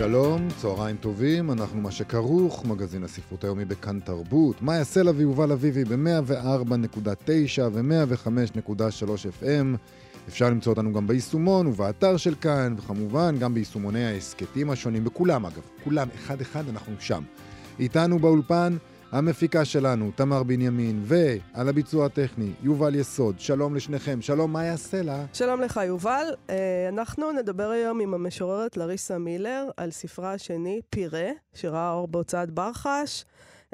שלום, צהריים טובים, אנחנו מה שכרוך, מגזין הספרות היומי בכאן תרבות. יעשה לה ויובל אביבי ב-104.9 ו-105.3 FM. אפשר למצוא אותנו גם ביישומון ובאתר של כאן, וכמובן גם ביישומוני ההסכתים השונים, בכולם אגב, כולם, אחד-אחד אנחנו שם. איתנו באולפן המפיקה שלנו, תמר בנימין, ועל הביצוע הטכני, יובל יסוד. שלום לשניכם. שלום, יעשה לה? שלום לך, יובל. אה, אנחנו נדבר היום עם המשוררת לריסה מילר על ספרה השני, פירה, שראה אור בהוצאת ברחש.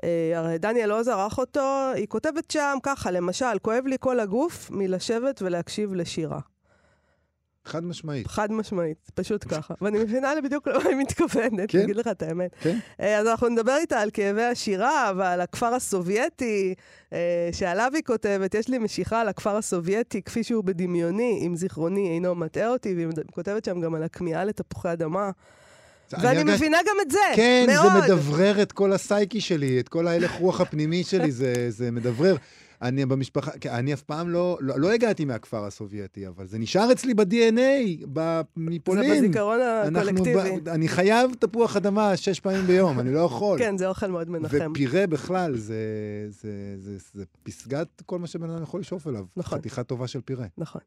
אה, הרי דניאל עוז ערך אותו, היא כותבת שם ככה, למשל, כואב לי כל הגוף מלשבת ולהקשיב לשירה. חד משמעית. חד משמעית, פשוט ככה. ואני מבינה בדיוק למה היא מתכוונת, כן. אגיד לך את האמת. כן. אה, אז אנחנו נדבר איתה על כאבי השירה ועל הכפר הסובייטי, אה, שעליו היא כותבת, יש לי משיכה על הכפר הסובייטי כפי שהוא בדמיוני, אם זיכרוני אינו מטעה אותי, והיא כותבת שם גם על הכמיהה לתפוחי אדמה. ואני אני הרגש- מבינה גם את זה, כן, מאוד. זה מדברר את כל הסייקי שלי, את כל ההלך רוח הפנימי שלי, זה, זה מדברר. אני במשפחה, כן, אני אף פעם לא, לא, לא הגעתי מהכפר הסובייטי, אבל זה נשאר אצלי ב-DNA, מפולין. זה בזיכרון הקולקטיבי. ב- אני חייב תפוח אדמה שש פעמים ביום, אני לא יכול. כן, זה אוכל מאוד מנחם. ופירה בכלל, זה, זה, זה, זה, זה פסגת כל מה שבן אדם יכול לשאוף אליו. נכון. חתיכה טובה של פירה. נכון.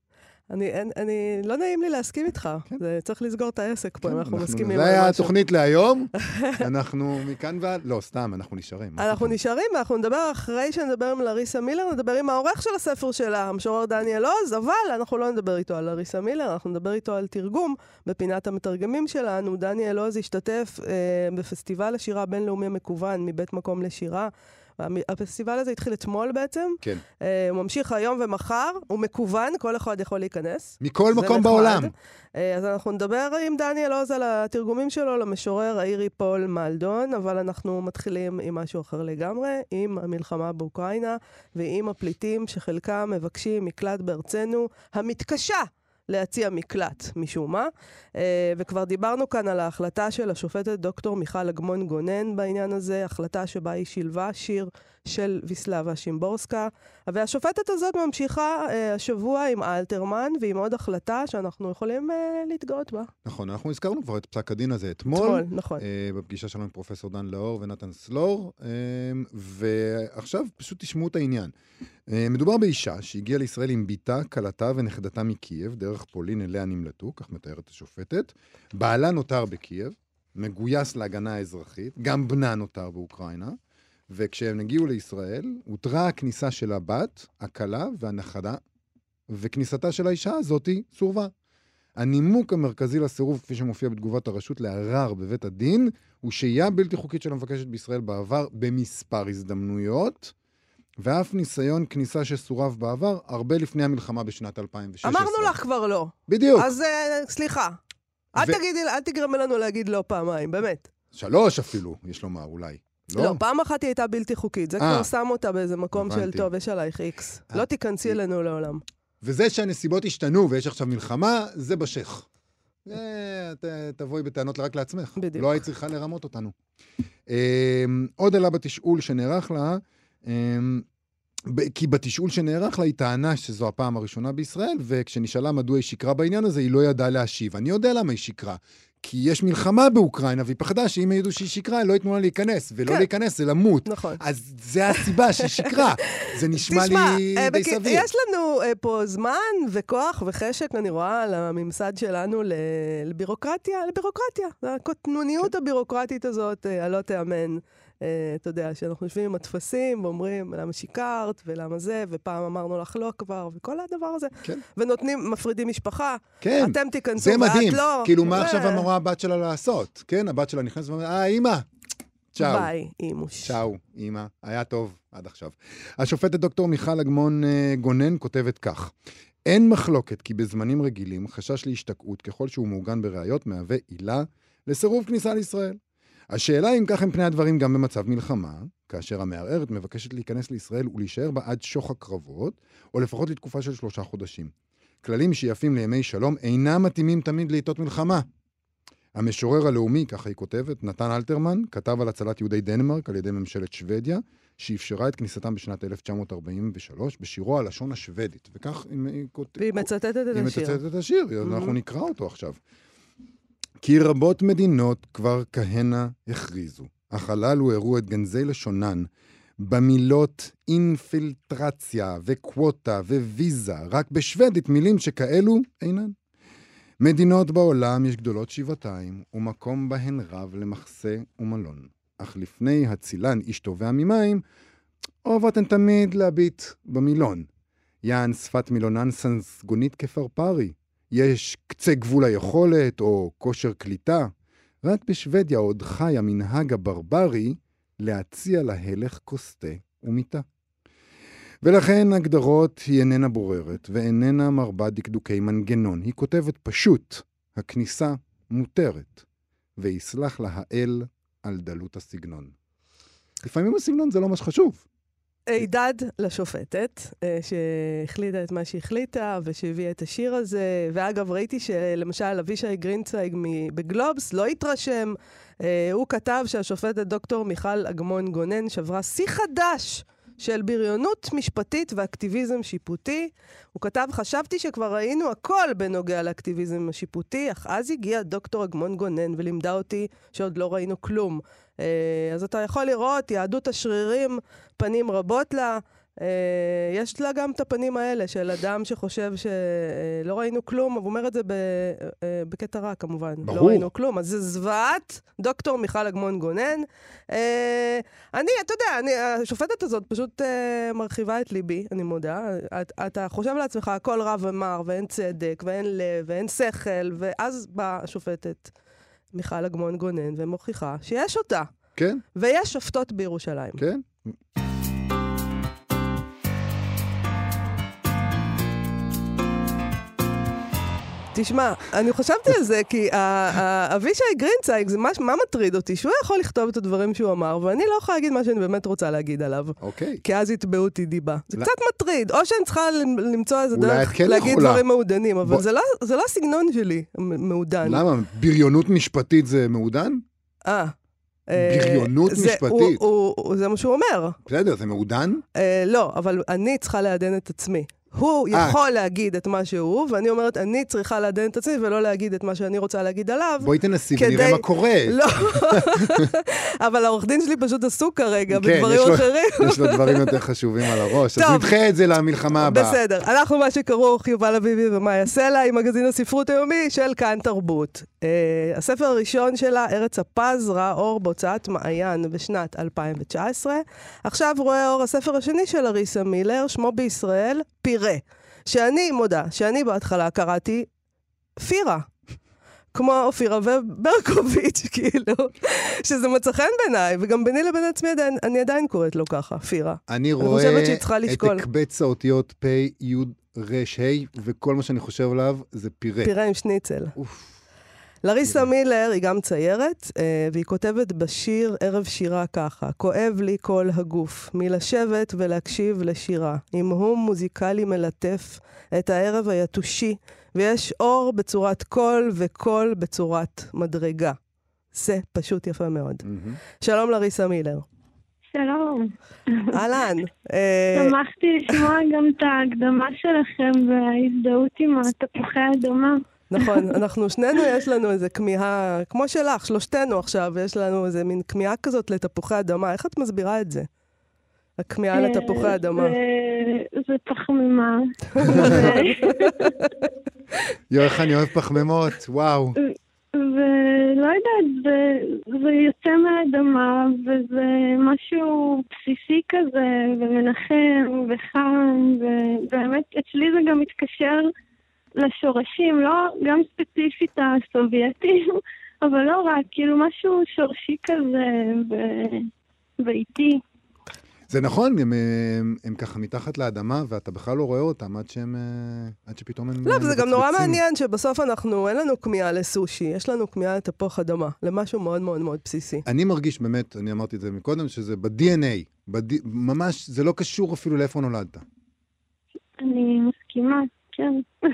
אני, אין, אני, לא נעים לי להסכים איתך. כן. זה צריך לסגור את העסק פה, אם אנחנו אנחנו- מסכימים זה היה. התוכנית להיום, אנחנו מכאן ועד... לא, סתם, אנחנו נשארים. אנחנו? נשארים, ואנחנו נדבר אחרי שנדבר עם לריסה מילר, נדבר עם העורך של הספר שלה, המשורר דניאל עוז, אבל אנחנו לא נדבר איתו על לריסה מילר, אנחנו נדבר איתו על תרגום בפינת המתרגמים שלנו. דניאל עוז השתתף אה, בפסטיבל השירה הבינלאומי המקוון מבית מקום לשירה. הפסטיבל הזה התחיל אתמול בעצם, כן. אה, הוא ממשיך היום ומחר, הוא מקוון, כל אחד יכול להיכנס. מכל מקום נחמד. בעולם. אה, אז אנחנו נדבר עם דניאל עוז על התרגומים שלו למשורר האירי פול מלדון, אבל אנחנו מתחילים עם משהו אחר לגמרי, עם המלחמה באוקראינה ועם הפליטים שחלקם מבקשים מקלט בארצנו, המתקשה. להציע מקלט, משום מה. אה, וכבר דיברנו כאן על ההחלטה של השופטת דוקטור מיכל אגמון גונן בעניין הזה, החלטה שבה היא שילבה שיר של ויסלבה שימבורסקה. והשופטת הזאת ממשיכה אה, השבוע עם אלתרמן ועם עוד החלטה שאנחנו יכולים אה, להתגאות בה. נכון, אנחנו הזכרנו כבר את פסק הדין הזה אתמול. אתמול, נכון. בפגישה שלנו עם פרופסור דן לאור ונתן סלור, ועכשיו פשוט תשמעו את העניין. אה, מדובר באישה שהגיעה לישראל עם בתה, כלתה ונכדתה מקייב, דרך פולין אליה נמלטו, כך מתארת השופטת. בעלה נותר בקייב, מגויס להגנה האזרחית, גם בנה נותר באוקראינה, וכשהם הגיעו לישראל, הותרה הכניסה של הבת, הכלה והנכדה, וכניסתה של האישה הזאתי סורבה. הנימוק המרכזי לסירוב, כפי שמופיע בתגובת הרשות לערר בבית הדין, הוא שהייה בלתי חוקית של המבקשת בישראל בעבר במספר הזדמנויות, ואף ניסיון כניסה שסורב בעבר, הרבה לפני המלחמה בשנת 2016. אמרנו לך כבר לא. בדיוק. אז אה, סליחה. אל ו- תגידי, אל תגרמי לנו להגיד לא פעמיים, באמת. שלוש אפילו, יש לומר, אולי. לא? לא, פעם אחת היא הייתה בלתי חוקית. זה אה. כבר שם אותה באיזה מקום של, הבנתי. טוב, יש עלייך איקס. אה. לא תיכנסי אלינו לעולם. וזה שהנסיבות השתנו ויש עכשיו מלחמה, זה בשך. אה, ת- תבואי בטענות רק לעצמך. בדיוק. לא היית צריכה לרמות אותנו. עוד עלה בתשאול שנערך לה, כי בתשאול שנערך לה היא טענה שזו הפעם הראשונה בישראל, וכשנשאלה מדוע היא שיקרה בעניין הזה, היא לא ידעה להשיב. אני יודע למה היא שיקרה. כי יש מלחמה באוקראינה, והיא פחדה שאם ידעו שהיא שיקרה, לא ייתנו לה להיכנס, ולא כן. להיכנס זה למות. נכון. אז זה הסיבה שהיא שיקרה. זה נשמע תשמע, לי אה, די סביר. יש לנו אה, פה זמן וכוח וחשק, אני רואה, על הממסד שלנו לבירוקרטיה, לבירוקרטיה. הקטנוניות הבירוקרטית הזאת, אה, הלא תיאמן. אה, אתה יודע, שאנחנו יושבים עם הטפסים ואומרים, למה שיקרת, ולמה זה, ופעם אמרנו לך לא כבר, וכל הדבר הזה. כן. ונותנים, מפרידים משפחה, כן. אתם תיכנסו זה ואת מדהים. לא. כאילו, מה זה- עכשיו אמרה הבת שלה לעשות? כן, הבת שלה נכנסת ואומרת, אה, אימא, צ'או. ביי, אימוש. צ'או, אימא, היה טוב עד עכשיו. השופטת דוקטור מיכל אגמון אה, גונן כותבת כך: אין מחלוקת כי בזמנים רגילים חשש להשתקעות ככל שהוא מעוגן בראיות מהווה עילה לסירוב כניסה לישראל. השאלה אם כך הם פני הדברים גם במצב מלחמה, כאשר המערערת מבקשת להיכנס לישראל ולהישאר בה עד שוך הקרבות, או לפחות לתקופה של שלושה חודשים. כללים שיפים לימי שלום אינם מתאימים תמיד לעיתות מלחמה. המשורר הלאומי, ככה היא כותבת, נתן אלתרמן, כתב על הצלת יהודי דנמרק על ידי ממשלת שוודיה, שאפשרה את כניסתם בשנת 1943 בשירו הלשון השוודית. וכך היא. והיא מצטטת את היא השיר. מצטטת את השיר. אנחנו נקרא אותו עכשיו. כי רבות מדינות כבר כהנה הכריזו, אך הללו הראו את גנזי לשונן במילות אינפילטרציה וקווטה וויזה, רק בשוודית מילים שכאלו אינן. מדינות בעולם יש גדולות שבעתיים, ומקום בהן רב למחסה ומלון. אך לפני הצילן איש תובע ממים, אוהבות הן תמיד להביט במילון. יען שפת מילונן סנסגונית כפרפרי. יש קצה גבול היכולת או כושר קליטה. רק בשוודיה עוד חי המנהג הברברי להציע להלך כוס תה ומיטה. ולכן הגדרות היא איננה בוררת ואיננה מרבה דקדוקי מנגנון. היא כותבת פשוט, הכניסה מותרת, ויסלח לה האל על דלות הסגנון. לפעמים הסגנון זה לא מה שחשוב. הידד לשופטת, אה, שהחליטה את מה שהחליטה ושהביאה את השיר הזה. ואגב, ראיתי שלמשל אבישי גרינצייג בגלובס לא התרשם. אה, הוא כתב שהשופטת דוקטור מיכל אגמון גונן שברה שיא חדש של בריונות משפטית ואקטיביזם שיפוטי. הוא כתב, חשבתי שכבר ראינו הכל בנוגע לאקטיביזם השיפוטי, אך אז הגיעה דוקטור אגמון גונן ולימדה אותי שעוד לא ראינו כלום. אה, אז אתה יכול לראות, יהדות השרירים, פנים רבות לה. אה, יש לה גם את הפנים האלה של אדם שחושב שלא ראינו כלום, הוא אומר את זה ב- אה, בקטע רע כמובן. ברור. לא ראינו כלום. אז זה זוועת, דוקטור מיכל אגמון גונן. אה, אני, אתה יודע, אני, השופטת הזאת פשוט אה, מרחיבה את ליבי, אני מודה. את, אתה חושב לעצמך, הכל רע ומר, ואין צדק, ואין לב, ואין שכל, ואז באה השופטת מיכל אגמון גונן ומוכיחה שיש אותה. כן, ויש שופטות בירושלים. כן. תשמע, אני חשבתי על זה, כי אבישי גרינצייג, מה, מטריד אותי? שהוא יכול לכתוב את הדברים שהוא אמר, ואני לא יכולה להגיד מה שאני באמת רוצה להגיד עליו. אוקיי. כי אז יתבעו אותי דיבה. זה לא. קצת מטריד, או שאני צריכה למ- למצוא איזה דרך כן להגיד. דברים מעודנים, אבל זה לא- זה לא הסגנון שלי, מעודן. למה? בריונות משפטית זה מעודן? אה. אה, בריונות זה- משפטית. הוא- הוא- הוא- זה מה שהוא אומר. בסדר, זה מעודן? אה, לא, אבל אני צריכה לעדן את עצמי. הוא אה. יכול להגיד את מה שהוא, ואני אומרת, אני צריכה לעדן את עצמי ולא להגיד את מה שאני רוצה להגיד עליו. בואי תנסי כדי- ונראה מה קורה. לא, אבל העורך דין שלי פשוט עסוק כרגע כן, בדברים יש לו- אחרים. יש לו דברים יותר חשובים על הראש, אז טוב. נדחה את זה למלחמה הבאה. בסדר, אנחנו מה שכרוך, יובל אביבי ומאיה סלע, עם מגזין הספרות היומי של כאן תרבות. Uh, הספר הראשון שלה, ארץ הפז, ראה אור בהוצאת מעיין בשנת 2019. עכשיו רואה אור הספר השני של אריסה מילר, שמו בישראל, פירה. שאני מודה, שאני בהתחלה קראתי פירה. כמו אופירה וברקוביץ', כאילו, שזה מצא חן בעיניי, וגם ביני לבין עצמי עדיין, אני עדיין קוראת לו ככה, פירה. אני חושבת רואה את. הקבץ האותיות פ', י', ר', ה', וכל מה שאני חושב עליו זה פירה. פירה עם שניצל. אוף. לריסה מילר היא גם ציירת, אה, והיא כותבת בשיר ערב שירה ככה: כואב לי כל הגוף, מלשבת ולהקשיב לשירה, עם הום מוזיקלי מלטף את הערב היתושי, ויש אור בצורת קול וקול בצורת מדרגה. זה פשוט יפה מאוד. מהמם. שלום לריסה מילר. שלום. אהלן. אה, שמחתי לשמוע גם את ההקדמה שלכם וההזדהות עם התפוחי האדמה. נכון, אנחנו שנינו יש לנו איזה כמיהה, כמו שלך, שלושתנו עכשיו, יש לנו איזה מין כמיהה כזאת לתפוחי אדמה. איך את מסבירה את זה? הכמיהה לתפוחי אדמה. אה, זה- זה פחמימה. יואו, איך אני אוהב פחמימות, וואו. ולא יודעת, זה, זה יוצא מהאדמה, וזה משהו בסיסי כזה, ומנחם, וחם, ובאמת, אצלי זה גם מתקשר לשורשים, לא גם ספציפית הסובייטים, אבל לא רק, כאילו משהו שורשי כזה, ו... ואיטי. זה נכון, הם, הם, הם ככה מתחת לאדמה, ואתה בכלל לא רואה אותם עד שהם... אה, עד שפתאום הם... לא, וזה גם נורא. מעניין שבסוף אנחנו, אין לנו כמיהה לסושי, יש לנו כמיהה לתפוח אדמה, למשהו מאוד מאוד מאוד בסיסי. אני מרגיש באמת, אני אמרתי את זה מקודם, שזה ב-DNA, בד... ממש, זה לא קשור אפילו לאיפה נולדת. אני מסכימה, כן.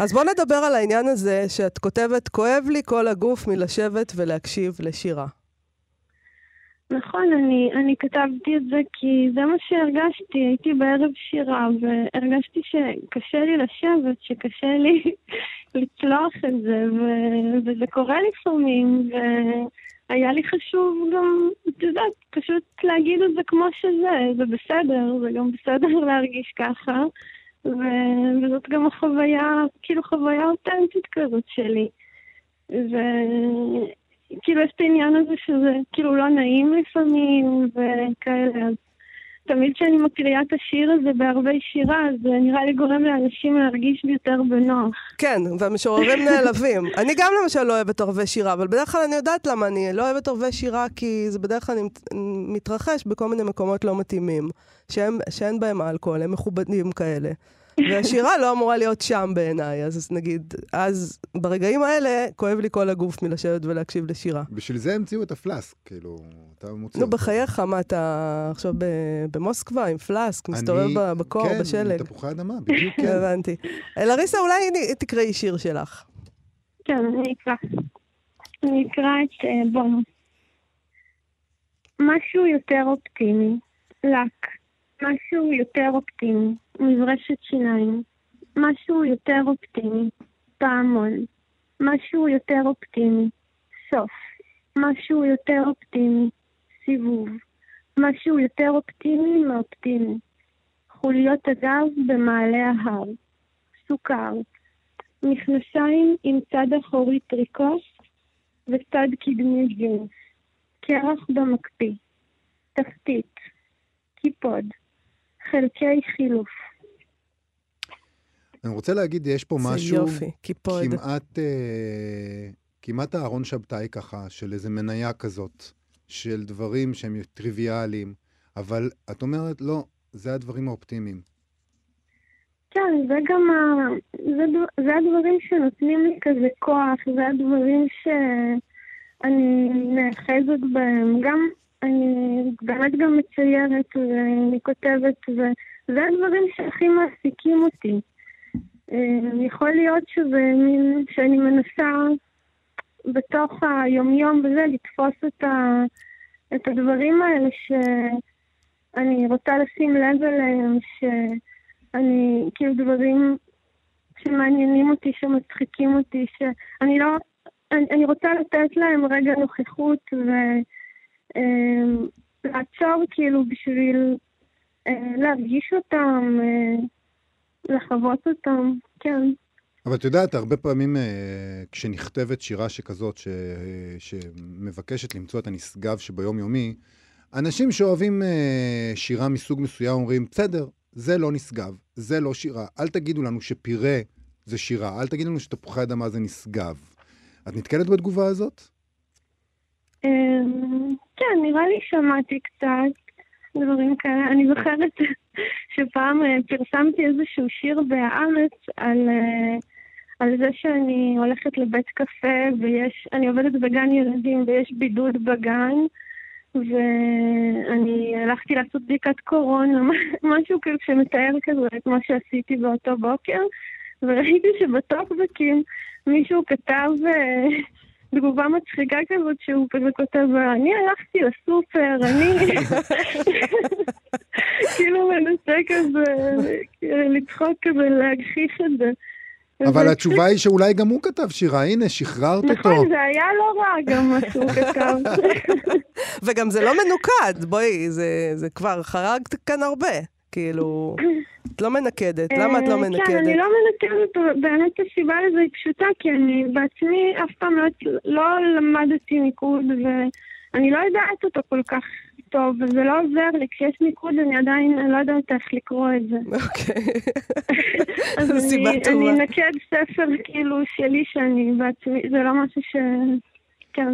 אז בוא נדבר על העניין הזה שאת כותבת, כואב לי כל הגוף מלשבת ולהקשיב לשירה. נכון, אני, אני כתבתי את זה כי זה מה שהרגשתי. הייתי בערב שירה והרגשתי שקשה לי לשבת, שקשה לי לצלוח את זה, ו, וזה קורה לפעמים, והיה לי חשוב גם, את יודעת, פשוט להגיד את זה כמו שזה, זה בסדר, זה גם בסדר להרגיש ככה, ו, וזאת גם החוויה, כאילו חוויה אותנטית כזאת שלי. ו... כאילו יש את העניין הזה שזה כאילו לא נעים לפעמים וכאלה, אז תמיד כשאני מקריאה את השיר הזה בערבי שירה, זה נראה לי גורם לאנשים להרגיש יותר בנוח. כן, והמשוררים נעלבים. אני גם למשל לא אוהבת ערבי שירה, אבל בדרך כלל אני יודעת למה אני לא אוהבת ערבי שירה, כי זה בדרך כלל מת- מתרחש בכל מיני מקומות לא מתאימים, שהם, שאין בהם אלכוהול, הם מכובדים כאלה. והשירה לא אמורה להיות שם בעיניי, אז נגיד, אז ברגעים האלה כואב לי כל הגוף מלשבת ולהקשיב לשירה. בשביל זה המציאו את הפלאסק, כאילו, אתה מוציא נו. בחייך, מה אתה עכשיו ב- במוסקבה עם פלאסק, מסתובב בקור, כן, בשלג? עם תפוחי אדמה, בדיוק, כן. הבנתי. לריסה, אולי תקראי שיר שלך. כן, אני אקרא. אני אקרא את אה, בונו. משהו יותר אופטימי. לק. משהו יותר אופטימי. מברשת שיניים. משהו יותר אופטימי. פעמון. משהו יותר אופטימי. סוף. משהו יותר אופטימי. סיבוב. משהו יותר אופטימי מאופטימי. חוליות הגב במעלה ההר. סוכר. מכנסיים עם צד אחורי טריקוס וצד קדמי ג'ינס. קרח במקפיא. תחתית. קיפוד. חלקי חילוף. אני רוצה להגיד, יש פה משהו יופי, קיפוד. כמעט, אה, כמעט אהרון שבתאי ככה, של איזה מניה כזאת, של דברים שהם טריוויאליים, אבל את אומרת, לא, זה הדברים האופטימיים. כן, זה גם ה... זה, ד- זה הדברים שנותנים לי כזה כוח, זה הדברים שאני נאחזת בהם. גם, אני באמת גם מציירת ואני כותבת, וזה הדברים שהכי מעסיקים אותי. אה, יכול להיות שזה מין, שאני מנסה בתוך היומיום וזה, לתפוס את, ה, את הדברים האלה שאני רוצה לשים לב אליהם, שאני, כאילו דברים שמעניינים אותי, שמצחיקים אותי, שאני לא, אני, אני רוצה לתת להם רגע נוכחות ולעצור כאילו בשביל אה, להרגיש אותם, אה, לחוות אותם, כן. אבל את יודעת, הרבה פעמים אה, כשנכתבת שירה שכזאת, ש, שמבקשת למצוא את הנשגב שביומיומי, אנשים שאוהבים שירה מסוג מסוים אומרים, בסדר, זה לא נשגב, זה לא שירה. אל תגידו לנו שפירה זה שירה, אל תגידו לנו שתפוחי אדמה זה נשגב. את נתקלת בתגובה הזאת? כן, נראה לי שמעתי קצת דברים כאלה. אני זוכרת שפעם אה, פרסמתי איזשהו שיר בהארץ על, אה, על זה שאני הולכת לבית קפה ויש, אני עובדת בגן ילדים ויש בידוד בגן. ואני הלכתי לעשות בדיקת קורונה, משהו כאילו שמתאר כזה את מה שעשיתי באותו בוקר, וראיתי שבטוקבקים מישהו כתב אה, תגובה מצחיקה כזאת שהוא כזה כותב, אני הלכתי לסופר, אני... כאילו מנסה כזה לצחוק כזה, להגחיך את זה. אבל התשובה היא שאולי גם הוא כתב שירה, הנה, שחררת אותו. נכון, זה היה לא רע גם מה שהוא כתב. וגם זה לא מנוקד, בואי, זה, זה כבר חרגת כאן הרבה. כאילו, את לא מנקדת. למה את לא אה, מנקדת? כן, אני לא מנקדת, באמת הסיבה לזה היא פשוטה, כי אני בעצמי אף פעם לא, לא למדתי ניקוד, ואני לא יודעת אותו כל כך טוב, וזה לא עוזר לי. כשיש ניקוד אני עדיין לא יודעת איך לקרוא את זה. אוקיי. זו סיבה אני, טובה. אני אנקד ספר כאילו שלי שאני בעצמי, זה לא משהו ש... כן.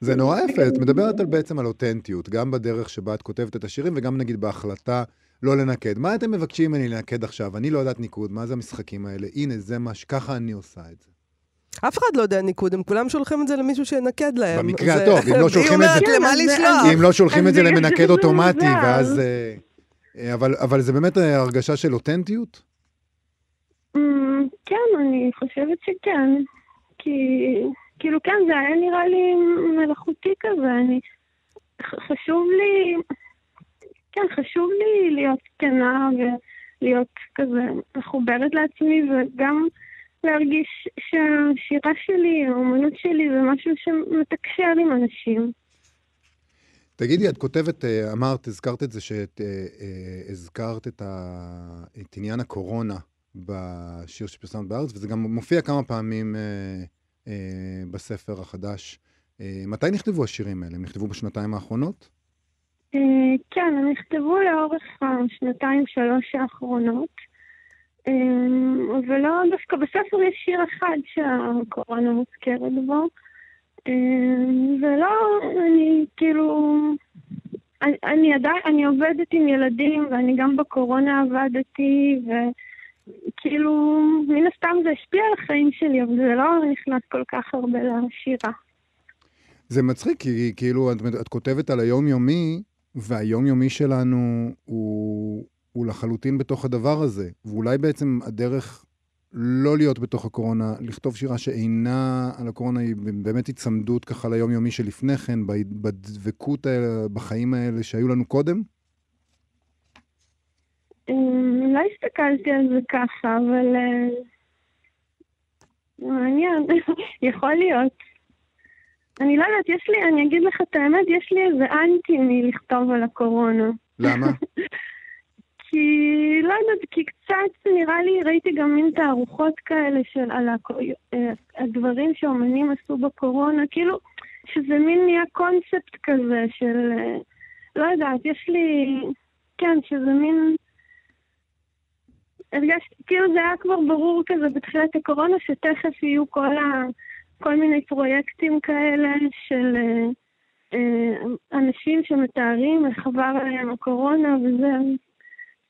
זה נורא יפה, את מדברת על בעצם על אותנטיות, גם בדרך שבה את כותבת את השירים וגם נגיד בהחלטה לא לנקד. מה אתם מבקשים ממני לנקד עכשיו? אני לא יודעת ניקוד, מה זה המשחקים האלה? הנה, זה מה ש... ככה אני עושה את זה. אף אחד לא יודע ניקוד, הם כולם שולחים את זה למישהו שינקד להם. במקרה הטוב, אם לא שולחים את זה- היא אומרת, למה לשלוח? אם לא שולחים את זה למנקד אוטומטי. ואז... אה, אה, אבל, אבל זה באמת אה, הרגשה של אותנטיות? אמ, כן, אני חושבת שכן. כי, כאילו כן, זה היה נראה לי מלאכותי כזה. אני, חשוב לי, כן, חשוב לי להיות כנה ולהיות כזה מחוברת לעצמי, וגם להרגיש שהשירה שלי, האומנות שלי, זה משהו שמתקשר עם אנשים. תגידי, את כותבת, אה, אמרת, הזכרת את זה שאת אה, אה, את, את עניין הקורונה בשיר שפרסמת בארץ, וזה גם מופיע כמה פעמים בספר החדש. מתי נכתבו השירים האלה? הם נכתבו בשנתיים האחרונות? אה, כן, הם נכתבו לאורך השנתיים שלוש האחרונות. אה, ולא, דווקא בספר יש שיר אחד שהקורונה מוזכרת בו. אה, ולא, אני כאילו... אני, עדיין, אני עובדת עם ילדים, ואני גם בקורונה עבדתי, וכאילו, מן הסתם זה השפיע על החיים שלי, אבל זה לא נכנס כל כך הרבה לשירה. זה מצחיק, כי כאילו את, את כותבת על היומיומי, והיומיומי שלנו הוא, הוא לחלוטין בתוך הדבר הזה. ואולי בעצם הדרך לא להיות בתוך הקורונה, לכתוב שירה שאינה על הקורונה, היא באמת היצמדות ככה ליומיומי שלפני כן, בדבקות האלה, בחיים האלה שהיו לנו קודם? אמ, לא הסתכלתי על זה ככה, אבל... אה, מעניין, יכול להיות. אני לא יודעת, יש לי, אני אגיד לך את האמת, יש לי איזה אנטי מלכתוב על הקורונה. למה? כי, לא יודעת, כי קצת נראה לי, ראיתי גם מין תערוכות כאלה של על הקו- אה, הדברים שאומנים עשו בקורונה, כאילו, שזה מין נהיה קונספט כזה של, אה, לא יודעת, יש לי, כן, שזה מין... הרגשתי, כאילו זה היה כבר ברור כזה בתחילת הקורונה, שתכף יהיו כל, ה, כל מיני פרויקטים כאלה של אה, אה, אנשים שמתארים איך עבר עליהם הקורונה וזה.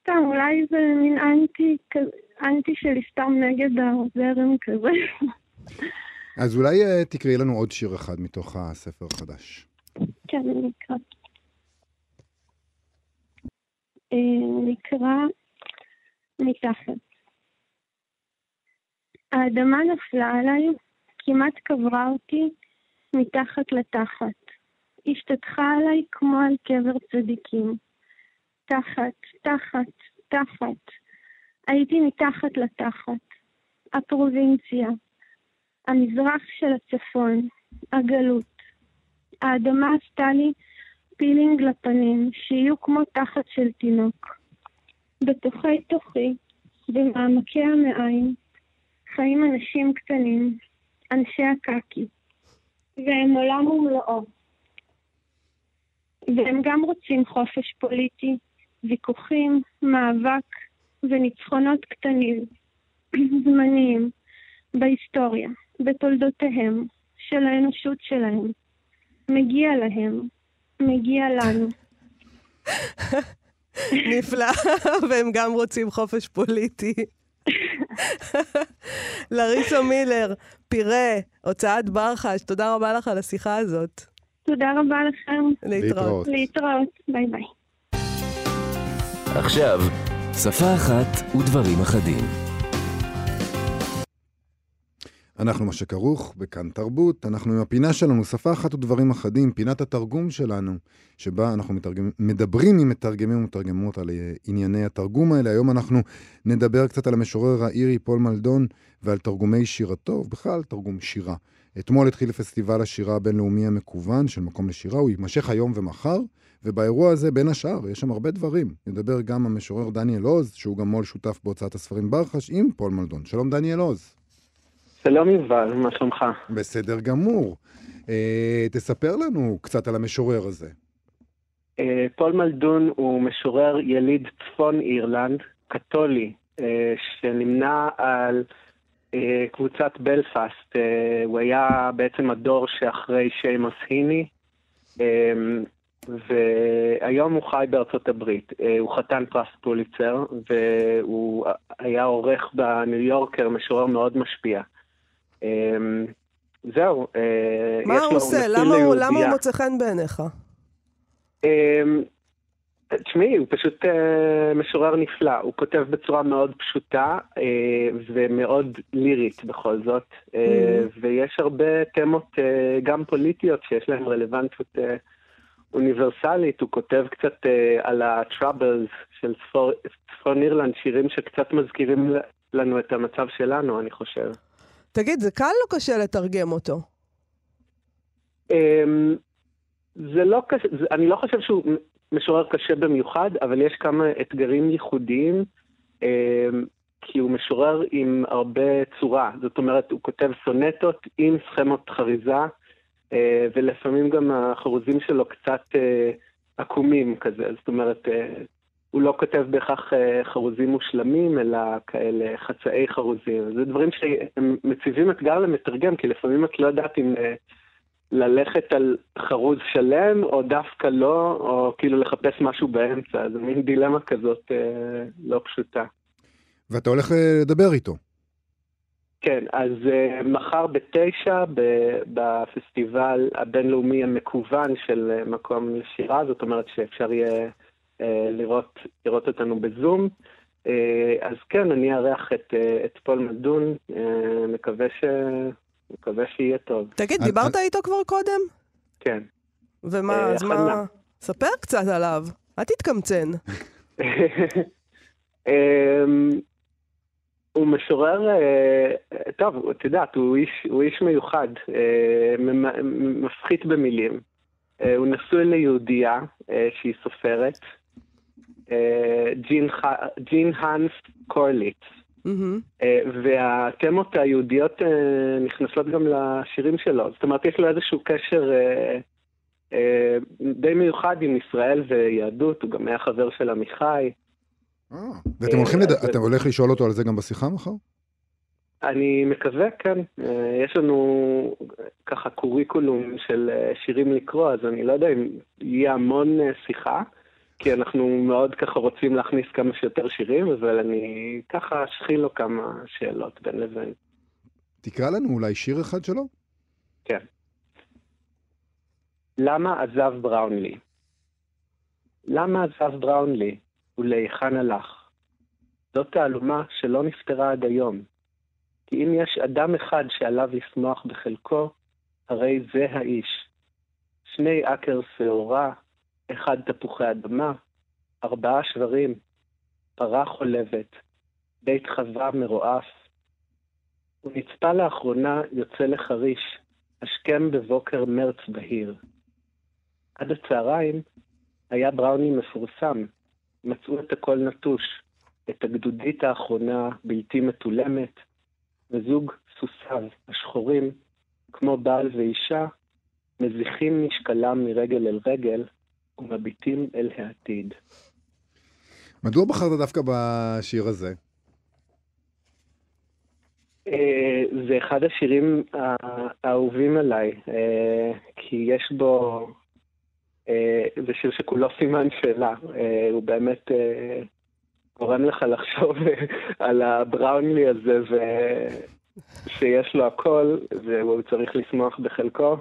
סתם, אולי זה מין אנטי, אנטי שלי סתם נגד הזרם כזה. אז אולי אה, תקראי לנו עוד שיר אחד מתוך הספר החדש. כן, אני אקרא. אה, נקרא מתחת. האדמה נפלה עליי, כמעט קברה אותי מתחת לתחת. השתטחה עליי כמו על קבר צדיקים. תחת, תחת, תחת. הייתי מתחת לתחת. הפרובינציה. המזרח של הצפון. הגלות. האדמה עשתה לי פילינג לפנים, שיהיו כמו תחת של תינוק. בתוכי תוכי, במעמקי המעיים, חיים אנשים קטנים, אנשי הקקי, והם עולם ומלואו. והם גם רוצים חופש פוליטי, ויכוחים, מאבק וניצחונות קטנים, זמניים, בהיסטוריה, בתולדותיהם, של האנושות שלהם. מגיע להם, מגיע לנו. נפלא, והם גם רוצים חופש פוליטי. לריסה מילר, פירה, הוצאת ברחש, תודה רבה לך על השיחה הזאת. תודה רבה לכם. להתראות. להתראות. ביי ביי. עכשיו, שפה אחת ודברים אחדים. אנחנו מה שכרוך בכאן תרבות, אנחנו עם הפינה שלנו, שפה אחת ודברים אחדים, פינת התרגום שלנו, שבה אנחנו מתרגם, מדברים עם מתרגמים ומתרגמות על אה, ענייני התרגום האלה. היום אנחנו נדבר קצת על המשורר האירי פול מלדון ועל תרגומי שירתו, ובכלל תרגום שירה. אתמול התחיל פסטיבל השירה הבינלאומי המקוון של מקום לשירה, הוא יימשך היום ומחר, ובאירוע הזה, בין השאר, יש שם הרבה דברים. ידבר גם המשורר דניאל עוז, שהוא גם מו"ל שותף בהוצאת הספרים ברחש, עם פול מלדון. שלום דניאל עוז. שלום יובל, מה שלומך? בסדר גמור. אה, תספר לנו קצת על המשורר הזה. אה, פול מלדון הוא משורר יליד צפון אירלנד, קתולי, אה, שנמנה על אה, קבוצת בלפאסט, אה, הוא היה בעצם הדור שאחרי שיימוס היני, אה, והיום הוא חי בארצות הברית. אה, הוא חתן פרס פוליצר, והוא היה עורך בניו יורקר, משורר מאוד משפיע. אה, זהו, אה, מה הוא עושה? למה הוא- למה הוא. מוצא חן בעיניך? אמ, תשמעי, הוא פשוט אה, משורר נפלא. הוא כותב בצורה מאוד פשוטה אה, ומאוד לירית בכל זאת. אה, ויש הרבה תמות, אה, גם פוליטיות, שיש להן רלוונטיות אה, אוניברסלית. הוא כותב קצת אה, על ה-troubles של צפון אירלנד, שירים שקצת מזכירים לנו את המצב שלנו, אני חושב. תגיד, זה קל או קשה לתרגם אותו? אמ, זה לא קשה, אני לא חושב שהוא משורר קשה במיוחד, אבל יש כמה אתגרים ייחודיים, אמ, כי הוא משורר עם הרבה צורה. זאת אומרת, הוא כותב סונטות עם סכמות חריזה, אה, ולפעמים גם החרוזים שלו קצת אה, עקומים כזה. זאת אומרת, אה, הוא לא כותב בהכרח אה, חרוזים מושלמים, אלא כאלה חצאי חרוזים. זה דברים שהם מציבים אתגר למתרגם, כי לפעמים את לא יודעת אם... אה, ללכת על חרוז שלם, או דווקא לא, או כאילו לחפש משהו באמצע. זו מין דילמה כזאת אה, לא פשוטה. ואתה הולך לדבר איתו. כן, אז אה, מחר בתשע, ב- בפסטיבל הבינלאומי המקוון של מקום לשירה, זאת אומרת שאפשר יהיה לראות, לראות אותנו בזום. אה, אז כן, אני אארח את, אה, את פול מדון, אה, מקווה, ש... מקווה שיהיה טוב. תגיד, אני- דיברת איתו כבר קודם? כן. ומה, אה, אז מה... ספר קצת עליו. אל תתקמצן. אמ, הוא משורר, אה, טוב, את יודעת, הוא איש, הוא איש מיוחד, אה, מפחית במילים. אה, הוא נשוי ליהודייה אה, שהיא סופרת, אה, ג'ין ח- ג'ין האנס קורליץ. מהמם. אה, והתמות היהודיות אה, נכנסות גם לשירים שלו. זאת אומרת, יש לו איזשהו קשר אה, די מיוחד עם ישראל ויהדות, הוא גם היה חבר של עמיחי. ואתם הולכים, אתה הולך לשאול אותו על זה גם בשיחה מחר? אני מקווה, כן. יש לנו ככה קוריקולום של שירים לקרוא, אז אני לא יודע אם יהיה המון שיחה, כי אנחנו מאוד ככה רוצים להכניס כמה שיותר שירים, אבל אני ככה אשחיל לו כמה שאלות בין לבין. תקרא לנו אולי שיר אחד שלו? כן. למה עזב בראונלי? למה עזב בראונלי ולהיכן הלך? זאת תעלומה שלא נפתרה עד היום. כי אם יש אדם אחד שעליו לשמוח בחלקו, הרי זה האיש. שני אקר שעורה, אחד תפוחי אדמה, ארבעה שברים, פרה חולבת, בית חווה מרועף. הוא נצפה לאחרונה יוצא לחריש, השכם בבוקר מרץ בהיר. עד הצהריים היה בראוני מפורסם, מצאו את הכל נטוש, את הגדודית האחרונה בלתי מתולמת, וזוג סוסיו השחורים, כמו בעל ואישה, מזיחים משקלם מרגל אל רגל ומביטים אל העתיד. מדוע בחרת דווקא בשיר הזה? אה, זה אחד השירים האהובים עליי, אה, כי יש בו, אה, זה שיר שכולו סימן שאלה, הוא באמת גורם לך לחשוב על הבראונלי הזה, ושיש לו הכל, והוא צריך לשמוח בחלקו,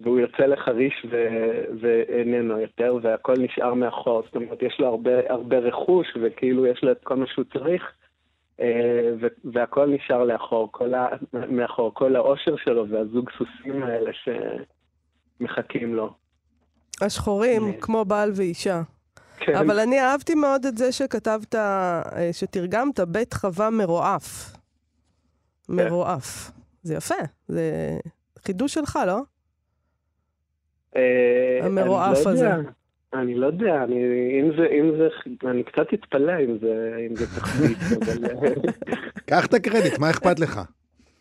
והוא יוצא לחריש ו- ואיננו יותר, והכל נשאר מאחור, זאת אומרת, יש לו הרבה, הרבה רכוש, וכאילו יש לו את כל מה שהוא צריך. אה, ו- והכל נשאר לאחור, כל ה... מאחור, כל האושר שלו והזוג סוסים האלה שמחכים לו. השחורים, אה. כמו בעל ואישה. כן, אבל אני אהבתי מאוד את זה שכתבת, אה, שתרגמת בית חווה מרועף. מרועף. זה יפה, זה חידוש שלך, לא? אה, המרועף לא הזה. יודע, אני לא יודע, אני, אם זה, אם זה, אני קצת אתפלא אם זה, אם זה תחביט, אבל אה, קח את הקרדיט, מה אכפת לך?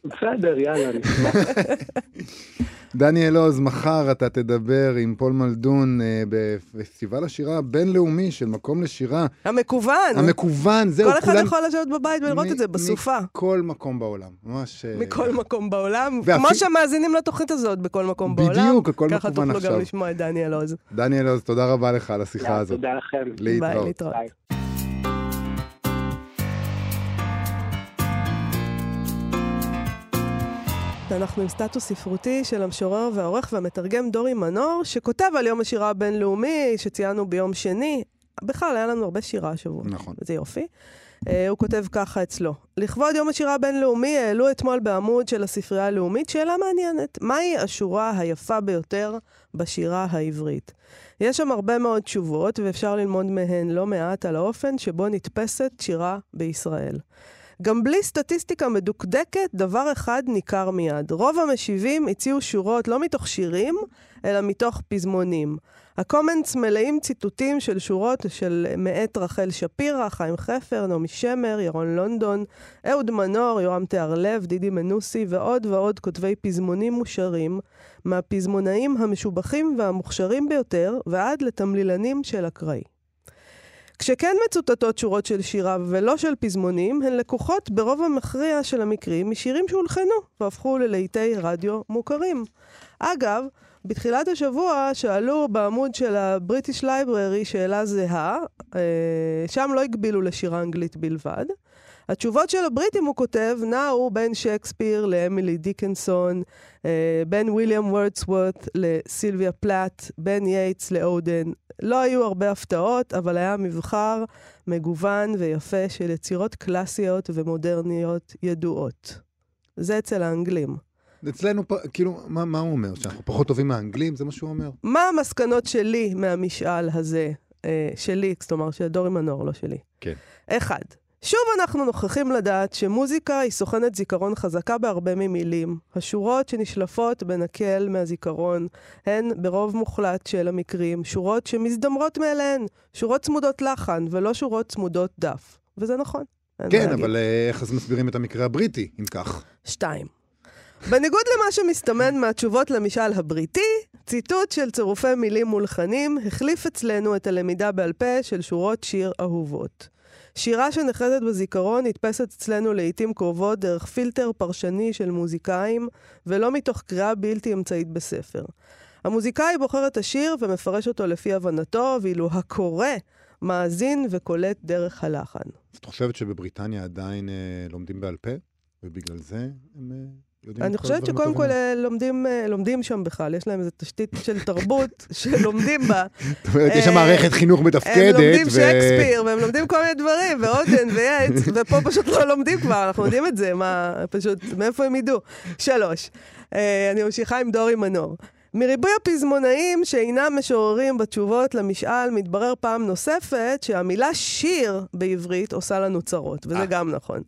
בסדר, יאללה, נשמע. דניאל עוז, מחר אתה תדבר עם פול מלדון אה, בפסטיבל השירה הבינלאומי של מקום לשירה. המקוון. המקוון, זהו, כל אחד כולם- יכול לשבת בבית ולראות מ- את זה בסופה. מכל מקום בעולם, ממש... אה, מכל מקום בעולם, ואפילו- כמו שמאזינים לתוכנית הזאת בכל מקום בעולם. בדיוק, הכל ככה מקוון תוכלו גם עכשיו. לשמוע את דניאל עוז. דניאל עוז, תודה רבה לך על השיחה הזאת. תודה לכם. ביי, להתראות. להתראות. ביי. אנחנו עם סטטוס ספרותי של המשורר והעורך והמתרגם דורי מנור, שכותב על יום השירה הבינלאומי שציינו ביום שני. בכלל, היה לנו הרבה שירה השבוע. נכון. וזה יופי. Uh, הוא כותב ככה אצלו: לכבוד יום השירה הבינלאומי העלו אתמול בעמוד של הספרייה הלאומית שאלה מעניינת. מהי השורה היפה ביותר בשירה העברית? יש שם הרבה מאוד תשובות, ואפשר ללמוד מהן לא מעט על האופן שבו נתפסת שירה בישראל. גם בלי סטטיסטיקה מדוקדקת, דבר אחד ניכר מיד. רוב המשיבים הציעו שורות לא מתוך שירים, אלא מתוך פזמונים. הקומנטס מלאים ציטוטים של שורות של מאת רחל שפירא, חיים חפר, נעמי שמר, ירון לונדון, אהוד מנור, יורם תיארלב, דידי מנוסי ועוד ועוד כותבי פזמונים מושרים, מהפזמונאים המשובחים והמוכשרים ביותר ועד לתמלילנים של אקראי. כשכן מצוטטות שורות של שירה ולא של פזמונים, הן לקוחות ברוב המכריע של המקרים משירים שהולחנו והפכו ללהיטי רדיו מוכרים. אגב, בתחילת השבוע שאלו בעמוד של ה British Library שאלה זהה, אה, שם לא הגבילו לשירה אנגלית בלבד. התשובות של הבריטים, הוא כותב, נעו בין שייקספיר לאמילי דיקנסון, אה, בין ויליאם וורדסוורט לסילביה פלאט, בין יייטס לאודן. לא היו הרבה הפתעות, אבל היה מבחר מגוון ויפה של יצירות קלאסיות ומודרניות ידועות. זה אצל האנגלים. אצלנו, כאילו, מה מה הוא אומר? שאנחנו פחות טובים מהאנגלים? זה מה שהוא אומר? מה המסקנות שלי מהמשאל הזה? אה, שלי, כלומר של דורי מנור, לא שלי. כן. אחד, שוב אנחנו נוכחים לדעת שמוזיקה היא סוכנת זיכרון חזקה בהרבה ממילים. השורות שנשלפות בנקל מהזיכרון הן ברוב מוחלט של המקרים שורות שמזדמרות מאליהן, שורות צמודות לחן ולא שורות צמודות דף. וזה נכון. כן. אבל אה, איך אז מסבירים את המקרה הבריטי, אם כך? שתיים. בניגוד למה שמסתמן מהתשובות למשאל הבריטי, ציטוט של צירופי מילים מולחנים החליף אצלנו את הלמידה בעל פה של שורות שיר אהובות. שירה שנחרטת בזיכרון נתפסת אצלנו לעיתים קרובות דרך פילטר פרשני של מוזיקאים, ולא מתוך קריאה בלתי אמצעית בספר. המוזיקאי בוחר את השיר ומפרש אותו לפי הבנתו, ואילו הקורא מאזין וקולט דרך הלחן. אז את חושבת שבבריטניה עדיין אה, לומדים בעל פה, ובגלל זה הם אה, אני חושבת שקודם כל? אה, לומדים, אה, לומדים שם בכלל, יש להם איזו תשתית של תרבות שלומדים בה. זאת אומרת, יש שם אה, מערכת חינוך הם מתפקדת, לומדים ו- שייקספיר, והם לומדים כל מיני דברים, ועודן וייץ, ופה פשוט לא לומדים כבר, אנחנו יודעים את זה, מה, פשוט, מאיפה הם ידעו? שלוש, אני ממשיכה עם דורי מנור. מריבוי הפזמונאים שאינם משוררים בתשובות למשאל, מתברר פעם נוספת שהמילה שיר בעברית עושה לנו צרות, וזה אה. גם נכון.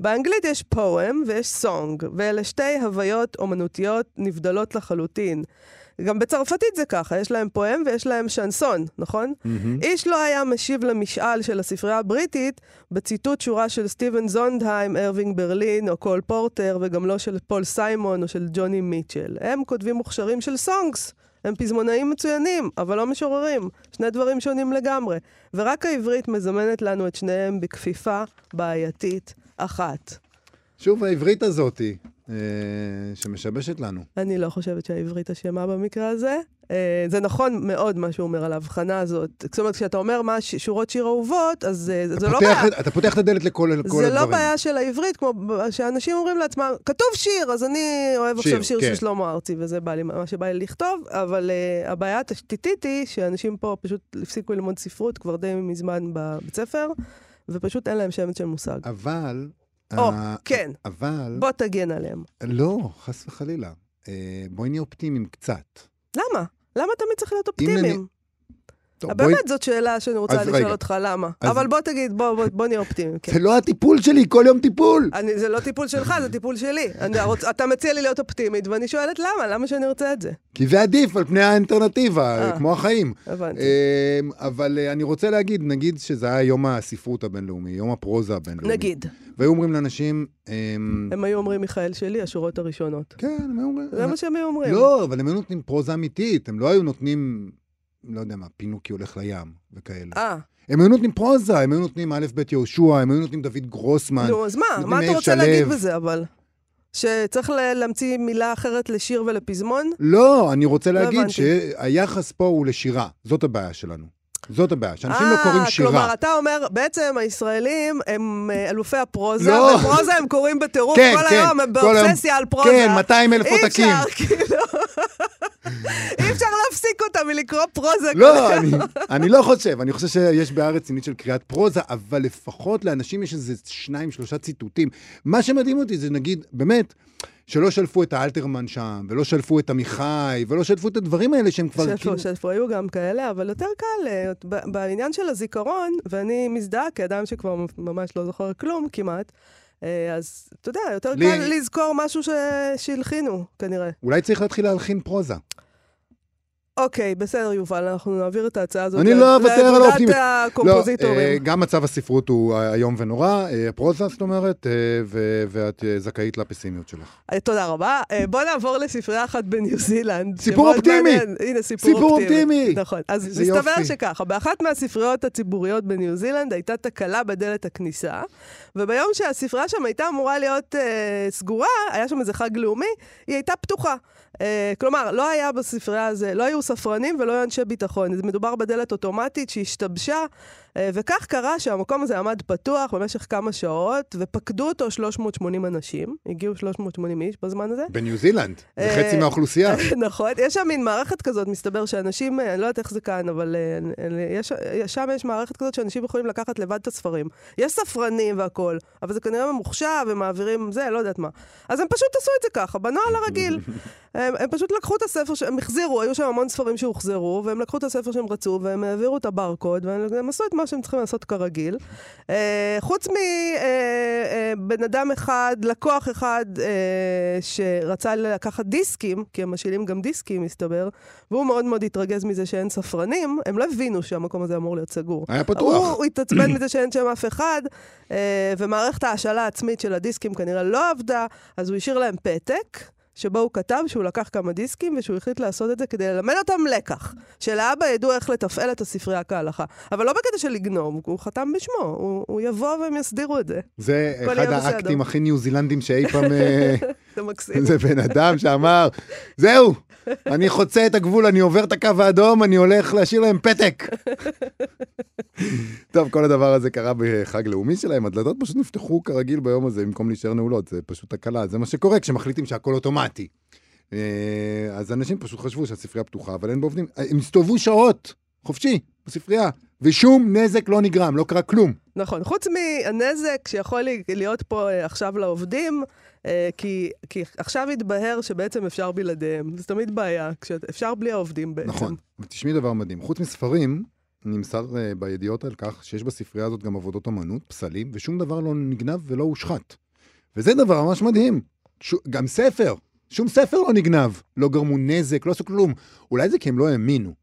באנגלית יש פואם ויש סונג, ואלה שתי הוויות אומנותיות נבדלות לחלוטין. גם בצרפתית זה ככה, יש להם פואם ויש להם שנסון, נכון? מהמם. איש לא היה משיב למשאל של הספרייה הבריטית בציטוט שורה של סטיבן זונדהיים, ארווינג ברלין או קול פורטר, וגם לא של פול סיימון או של ג'וני מיטשל. הם כותבים מוכשרים של songs. הם פזמונאים מצוינים, אבל לא משוררים. שני דברים שונים לגמרי. ורק העברית מזמנת לנו את שניהם בכפיפה בעייתית אחת. שוב, העברית הזאתי, אה, שמשבשת לנו. אני לא חושבת שהעברית אשמה במקרה הזה. אה, זה נכון מאוד מה שהוא אומר על ההבחנה הזאת. זאת אומרת, כשאתה אומר מה ש- שורות שיר אהובות, אז אה, זה לא בעיה. את- אתה פותח את הדלת לכל לכל זה הדברים. לא בעיה של העברית, כמו שאנשים אומרים לעצמם, כתוב שיר, אז אני אוהב שיר, עכשיו שיר כן. של שלמה ארצי, וזה בא לי, מה שבא לי לכתוב, אבל הבעיה התשתיתית היא שאנשים פה פשוט הפסיקו ללמוד ספרות כבר די מזמן בבית ספר, ופשוט אין להם שמץ של מושג. אבל... או, אה, כן. אבל... בוא תגן עליהם. לא, חס וחלילה. אה, בואי נהיה אופטימיים קצת. למה? למה תמיד צריך להיות אופטימיים? טוב, בואי... באמת זאת שאלה שאני רוצה לשאול רגע. אותך למה. אז- אבל בוא תגיד, בוא, בוא, בוא נהיה אופטימיים. כן. זה לא הטיפול שלי, כל יום טיפול. אני, זה לא טיפול שלך, זה טיפול שלי. אני, רוצ, אתה מציע לי להיות אופטימית, ואני שואלת למה, למה שאני ארצה את זה? כי זה עדיף על פני האלטרנטיבה, אה. כמו החיים. הבנתי. אמ, אבל אה, אני רוצה להגיד, נגיד שזה היה יום הספרות הבינלאומי, יום הפרוזה הבינלאומי. נגיד, והיו אומרים לאנשים, אמ, הם היו אומרים מיכאל שלי, השורות הראשונות. כן, הם היו אומרים... זה מה שהם היו אומרים. לא, אבל הם היו נותנים פרוזה אמיתית, הם לא היו נותנים, לא יודע מה, פינוקי הולך לים וכאלה. אה, הם היו נותנים פרוזה, הם היו נותנים א' ב' יהושע, הם היו נותנים דוד גרוסמן. נו, אז מה? מה אתה רוצה שלו. להגיד בזה, אבל? שצריך להמציא מילה אחרת לשיר ולפזמון? לא, אני רוצה להגיד הבנתי. שהיחס פה הוא לשירה, זאת הבעיה שלנו. זאת הבעיה, שאנשים לא קוראים אה, שירה. כלומר, אתה אומר, בעצם הישראלים הם אה, אלופי הפרוזה, לא. ופרוזה הם קוראים בטירוף כן, כל כן, היום, הם. באובססיה על פרוזה. כן, 200 אלף אי עותקים. אפשר, כאילו, אי אפשר להפסיק אותה מלקרוא פרוזה כל לא, היום. אני, אני לא חושב, אני חושב שיש בעיה רצינית של קריאת פרוזה, אבל לפחות לאנשים יש איזה שניים, שלושה ציטוטים. מה שמדהים אותי זה נגיד, באמת, שלא שלפו את האלתרמן שם, ולא שלפו את עמיחי, ולא שלפו את הדברים האלה שהם כבר... שפו, כאילו- שפו, היו גם כאלה, אבל יותר קל, אה, בעניין של הזיכרון, ואני מזדהה כאדם שכבר ממש לא זוכר כלום כמעט, אה, אז אתה יודע, יותר לי- קל לזכור משהו ש- שהלחינו, כנראה. אולי צריך להתחיל להלחין פרוזה. אוקיי, בסדר, יובל, אנחנו נעביר את ההצעה הזאת אני לא אוותר על לאגודת האופטימיות. לא, אה, הקומפוזיטורים. גם מצב הספרות הוא איום ונורא, אה, פרוזה, זאת אומרת, אה, ואת זכאית לפסימיות שלך. תודה רבה. בוא נעבור לספרייה אחת בניו זילנד. סיפור אופטימי. הנה, סיפור, סיפור אופטימי. נכון. אז מסתבר. שככה, באחת מהספריות הציבוריות בניו זילנד הייתה תקלה בדלת הכניסה, וביום שהספרייה שם הייתה אמורה להיות סגורה, היה שם איזה חג לאומי, היא הייתה פתוחה. כלומר, לא היה בספרייה הזה, לא היו ספרנים ולא היו אנשי ביטחון. מדובר בדלת אוטומטית שהשתבשה, וכך קרה שהמקום הזה עמד פתוח במשך כמה שעות, ופקדו אותו 380 אנשים. הגיעו 380 איש בזמן הזה. בניו זילנד, זה אה, חצי מהאוכלוסייה. נכון, יש שם מין מערכת כזאת, מסתבר שאנשים, אה, אני לא יודעת איך זה כאן, אבל אה, אה, יש, אה, שם יש מערכת כזאת שאנשים יכולים לקחת לבד את הספרים. יש ספרנים והכול, אבל זה כנראה ממוחשב, ומעבירים זה, לא יודעת מה. אז הם פשוט עשו את זה ככה, בנוהל הרגיל. הם, הם פשוט לקחו את הספר שהם החזירו, היו שם המון ספרים שהוחזרו, והם לקחו את הספר שהם רצו, והם העבירו את הברקוד, והם עשו את מה שהם צריכים לעשות כרגיל. אה, חוץ מבן אדם אחד, לקוח אחד, אה, שרצה לקחת דיסקים, כי הם משאילים גם דיסקים, מסתבר, והוא מאוד מאוד התרגז מזה שאין ספרנים, הם לא הבינו שהמקום הזה אמור להיות סגור. היה פתוח. הוא התעצבן מזה שאין שם אף אחד, אה, ומערכת ההשאלה העצמית של הדיסקים כנראה לא עבדה, אז הוא השאיר להם פתק. שבו הוא כתב שהוא לקח כמה דיסקים ושהוא החליט לעשות את זה כדי ללמד אותם לקח. שלאבא ידעו איך לתפעל את הספרייה כהלכה. אבל לא בקטע של לגנוב, הוא חתם בשמו, הוא, הוא יבוא והם יסדירו את זה. זה אחד. האקטים הכי ניו זילנדים שאי פעם... אה, זה מקסים. זה בן אדם שאמר, זהו, אני חוצה את הגבול, אני עובר את הקו האדום, אני הולך להשאיר להם פתק. טוב, כל הדבר הזה קרה בחג לאומי שלהם, הדלתות פשוט נפתחו כרגיל ביום הזה במקום להישאר נעולות, זה פשוט תקלה, זה מה שקורה כשמחליטים שהכל אוטומטי. אה, אז אנשים פשוט חשבו שהספרייה פתוחה, אבל אין בה עובדים, הם הסתובבו שעות, חופשי, בספרייה, ושום נזק לא נגרם, לא קרה כלום. נכון, חוץ מהנזק שיכול להיות פה אה, עכשיו לעובדים, אה, כי, כי עכשיו התבהר שבעצם אפשר בלעדיהם. זה תמיד בעיה, אפשר בלי העובדים בעצם. נכון, ותשמעי דבר מדהים, חוץ מספרים, נמסר uh, בידיעות על כך שיש בספרייה הזאת גם עבודות אמנות, פסלים, ושום דבר לא נגנב ולא הושחת. וזה דבר ממש מדהים. ש... גם ספר, שום ספר לא נגנב, לא גרמו נזק, לא עשו כלום. אולי זה כי הם לא האמינו.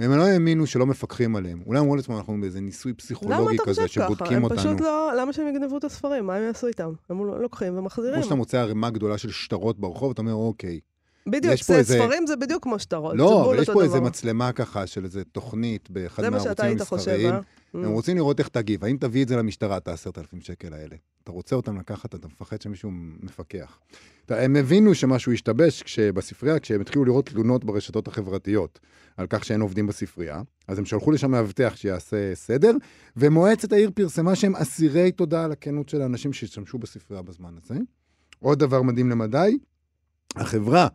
הם לא האמינו שלא מפקחים עליהם. אולי אמרו לעצמם, אנחנו באיזה ניסוי פסיכולוגי למה אתה כזה, חושב ככה? שבודקים הם אותנו. פשוט לא... למה שהם יגנבו את הספרים? מה הם יעשו איתם? הם לא- לוקחים ומחזירים. כמו שאתה מוצא ערימה גדולה של שטרות ברחוב, אתה אומר, אוקיי. בדיוק, זה- איזה- ספרים זה בדיוק כמו שטרות. לא, אבל יש פה איזה דבר. מצלמה ככה של איזה תוכנית באחד זה מה שאתה מהערוצים היית חושב, המסחריים. אה? הם Mm. רוצים לראות איך תגיב. האם תביא את זה למשטרה, את ה-10,000 שקל האלה? אתה רוצה אותם לקחת, אתה מפחד שמישהו מפקח. הם הבינו שמשהו השתבש כשבספרייה, כשהם התחילו לראות תלונות ברשתות החברתיות על כך שאין עובדים בספרייה, אז הם שלחו לשם מאבטח שיעשה סדר, ומועצת העיר פרסמה שהם אסירי תודה על הכנות של האנשים שהשתמשו בספרייה בזמן הזה. עוד דבר מדהים למדי, החברה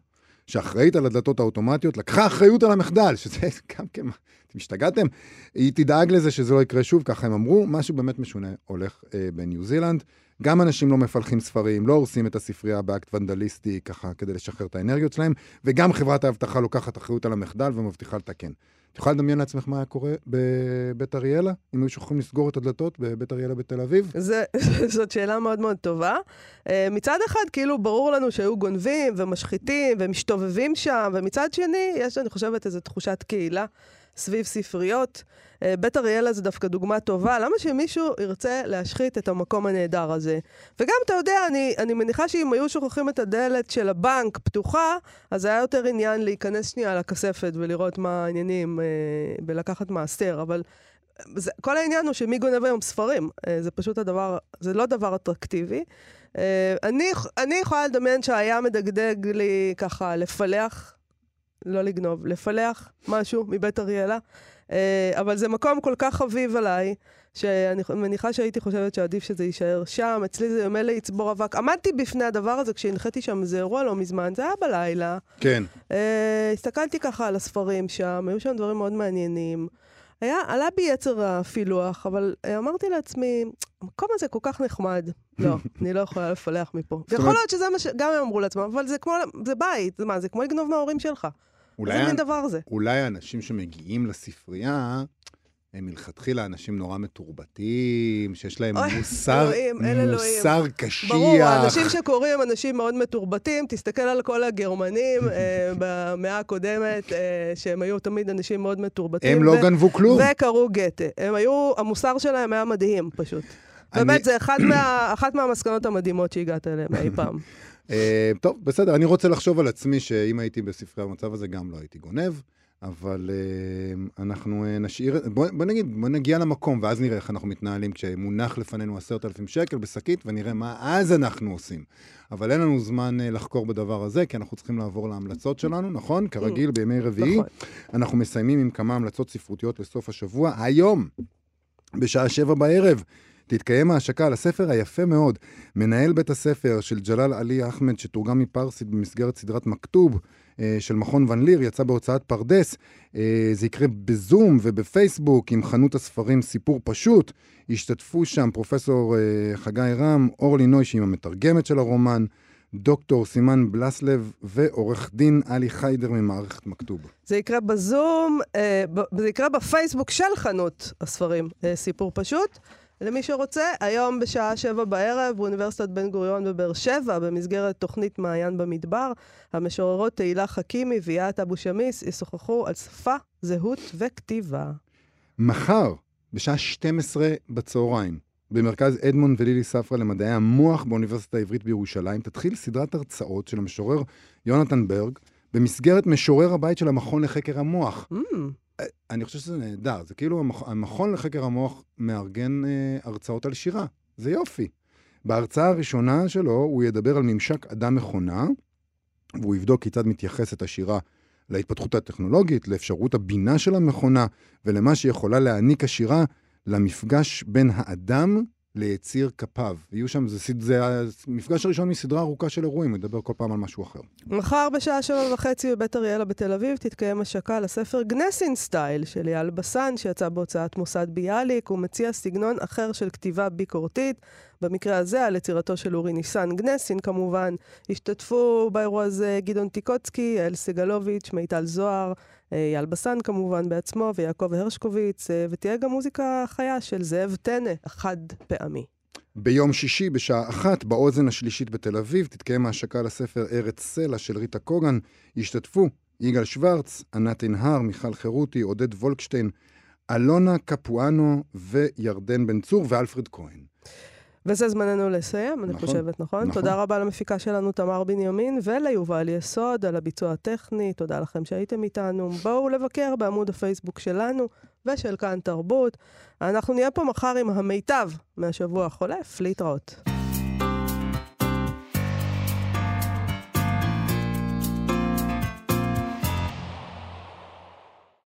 שאחראית על הדלתות האוטומטיות, לקחה אחריות על המחדל, שזה גם כן, אתם השתגעתם? היא תדאג לזה שזה לא יקרה שוב, ככה הם אמרו, משהו באמת משונה הולך אה, בניו זילנד. גם אנשים לא מפלחים ספרים, לא הורסים את הספרייה באקט ונדליסטי, ככה, כדי לשחרר את האנרגיות שלהם, וגם חברת האבטחה לוקחת אחריות על המחדל ומבטיחה לתקן. את יכולה לדמיין לעצמך מה היה קורה בבית אריאלה, אם היו שוכחים לסגור את הדלתות בבית אריאלה בתל אביב? זה, זאת שאלה מאוד מאוד טובה. אה, מצד אחד, כאילו, ברור לנו שהיו גונבים ומשחיתים ומשתובבים שם, ומצד שני, יש, אני חושבת, איזו תחושת קהילה סביב ספריות. אה, בית אריאלה זה דווקא דוגמה טובה. למה שמישהו ירצה להשחית את המקום הנהדר הזה? וגם, אתה יודע, אני, אני מניחה שאם היו שוכחים את הדלת של הבנק פתוחה, אז היה יותר עניין להיכנס שנייה לכספת ולראות מה העניינים, אה, ולקחת מעשר, אבל... זה, כל העניין הוא שמי גונב היום ספרים. אה, זה פשוט הדבר, זה לא דבר אטרקטיבי. אה, אני, אני יכולה לדמיין שהיה מדגדג לי ככה לפלח, לא לגנוב, לפלח משהו מבית אריאלה. אה, אבל זה מקום כל כך חביב עליי, שאני מניחה שהייתי חושבת שעדיף שזה יישאר שם. אצלי זה ממילא יצבור אבק. עמדתי בפני הדבר הזה כשהנחיתי שם איזה אירוע לא מזמן, זה היה בלילה. כן. אה, הסתכלתי ככה על הספרים שם, היו שם דברים מאוד מעניינים. היה, עלה בי יצר הפילוח, אבל אה, אמרתי לעצמי, המקום הזה כל כך נחמד. לא, אני לא יכולה לפלח מפה. יכול להיות שזה מה שגם הם אמרו לעצמם, אבל זה כמו, זה בית, זה מה, זה כמו לגנוב מההורים שלך. אולי, איזה מין דבר זה? אולי האנשים שמגיעים לספרייה, הם מלכתחילה אנשים נורא מתורבתים, שיש להם אוי, מוסר, אלוהים, אל אלוהים. מוסר קשיח. ברור, האנשים שקוראים הם אנשים מאוד מתורבתים. תסתכל על כל הגרמנים אה, במאה הקודמת, אה, שהם היו תמיד אנשים מאוד מתורבתים. הם לא גנבו כלום. וקראו גתה. הם היו, המוסר שלהם היה מדהים פשוט. אני- באמת, זה אחד מה, אחת מהמסקנות המדהימות שהגעת אליהן אי פעם. אה, טוב, בסדר, אני רוצה לחשוב על עצמי שאם הייתי בספרייה במצב הזה, גם לא הייתי גונב, אבל אה, אנחנו אה, נשאיר, בוא, בוא נגיד, בוא נגיע למקום, ואז נראה איך אנחנו מתנהלים כשמונח לפנינו עשרת אלפים שקל בשקית, ונראה מה אז אנחנו עושים. אבל אין לנו זמן לחקור בדבר הזה, כי אנחנו צריכים לעבור להמלצות שלנו, נכון? כרגיל, בימי רביעי. נכון. אנחנו מסיימים עם כמה המלצות ספרותיות לסוף השבוע. היום, בשעה שבע בערב, תתקיים ההשקה על הספר היפה מאוד, מנהל בית הספר של ג'לאל עלי אחמד, שתורגם מפרסית במסגרת סדרת מכתוב אה, של מכון ון ליר, יצא בהוצאת פרדס. אה, זה יקרה בזום ובפייסבוק עם חנות הספרים סיפור פשוט. השתתפו שם פרופסור אה, חגי רם, אורלי נוי, שהיא המתרגמת של הרומן, דוקטור סימן בלסלב ועורך דין עלי חיידר ממערכת מכתוב. זה יקרה בזום, אה, זה יקרה בפייסבוק של חנות הספרים, אה, סיפור פשוט. למי שרוצה, היום בשעה שבע בערב באוניברסיטת בן גוריון בבאר שבע, במסגרת תוכנית מעיין במדבר, המשוררות תהילה חכימי ויאת אבו שמיס ישוחחו על שפה, זהות וכתיבה. מחר, בשעה 12 בצהריים, במרכז אדמונד ולילי ספרא למדעי המוח באוניברסיטה העברית בירושלים, תתחיל סדרת הרצאות של המשורר יונתן ברג, במסגרת משורר הבית של המכון לחקר המוח. Mm, אני חושב שזה נהדר, זה כאילו המכ... המכון לחקר המוח מארגן אה, הרצאות על שירה, זה יופי. בהרצאה הראשונה שלו הוא ידבר על ממשק אדם-מכונה, והוא יבדוק כיצד מתייחסת השירה להתפתחות הטכנולוגית, לאפשרות הבינה של המכונה, ולמה שיכולה להעניק השירה למפגש בין האדם ליציר כפיו. יהיו שם, זה, זה המפגש הראשון מסדרה ארוכה של אירועים, ידבר כל פעם על משהו אחר. מחר בשעה שבע וחצי בבית אריאלה בתל אביב תתקיים השקה לספר גנסין סטייל של אייל בסן, שיצא בהוצאת מוסד ביאליק. הוא מציע סגנון אחר של כתיבה ביקורתית. במקרה הזה על יצירתו של אורי ניסן גנסין כמובן. השתתפו באירוע הזה גדעון טיקוצקי, יעל סגלוביץ', מיטל זוהר, אייל בסן כמובן בעצמו, ויעקב הרשקוביץ, אה, ותהיה גם מוזיקה חיה של זאב טנא, החד פעמי. ביום שישי בשעה אחת, באוזן השלישית בתל אביב, תתקיים ההשקה לספר ארץ סלע של ריטה קוגן. ישתתפו יגאל שוורץ, ענת ענהר, מיכל חירותי, עודד וולקשטיין, אלונה קפואנו וירדן בן צור ואלפרד כהן. וזה זמננו לסיים, אני נכון, חושבת, נכון? נכון. תודה רבה למפיקה שלנו, תמר בנימין, וליובל יסוד על הביצוע הטכני. תודה לכם שהייתם איתנו. בואו לבקר בעמוד הפייסבוק שלנו ושל כאן תרבות. אנחנו נהיה פה מחר עם המיטב מהשבוע החולף. להתראות.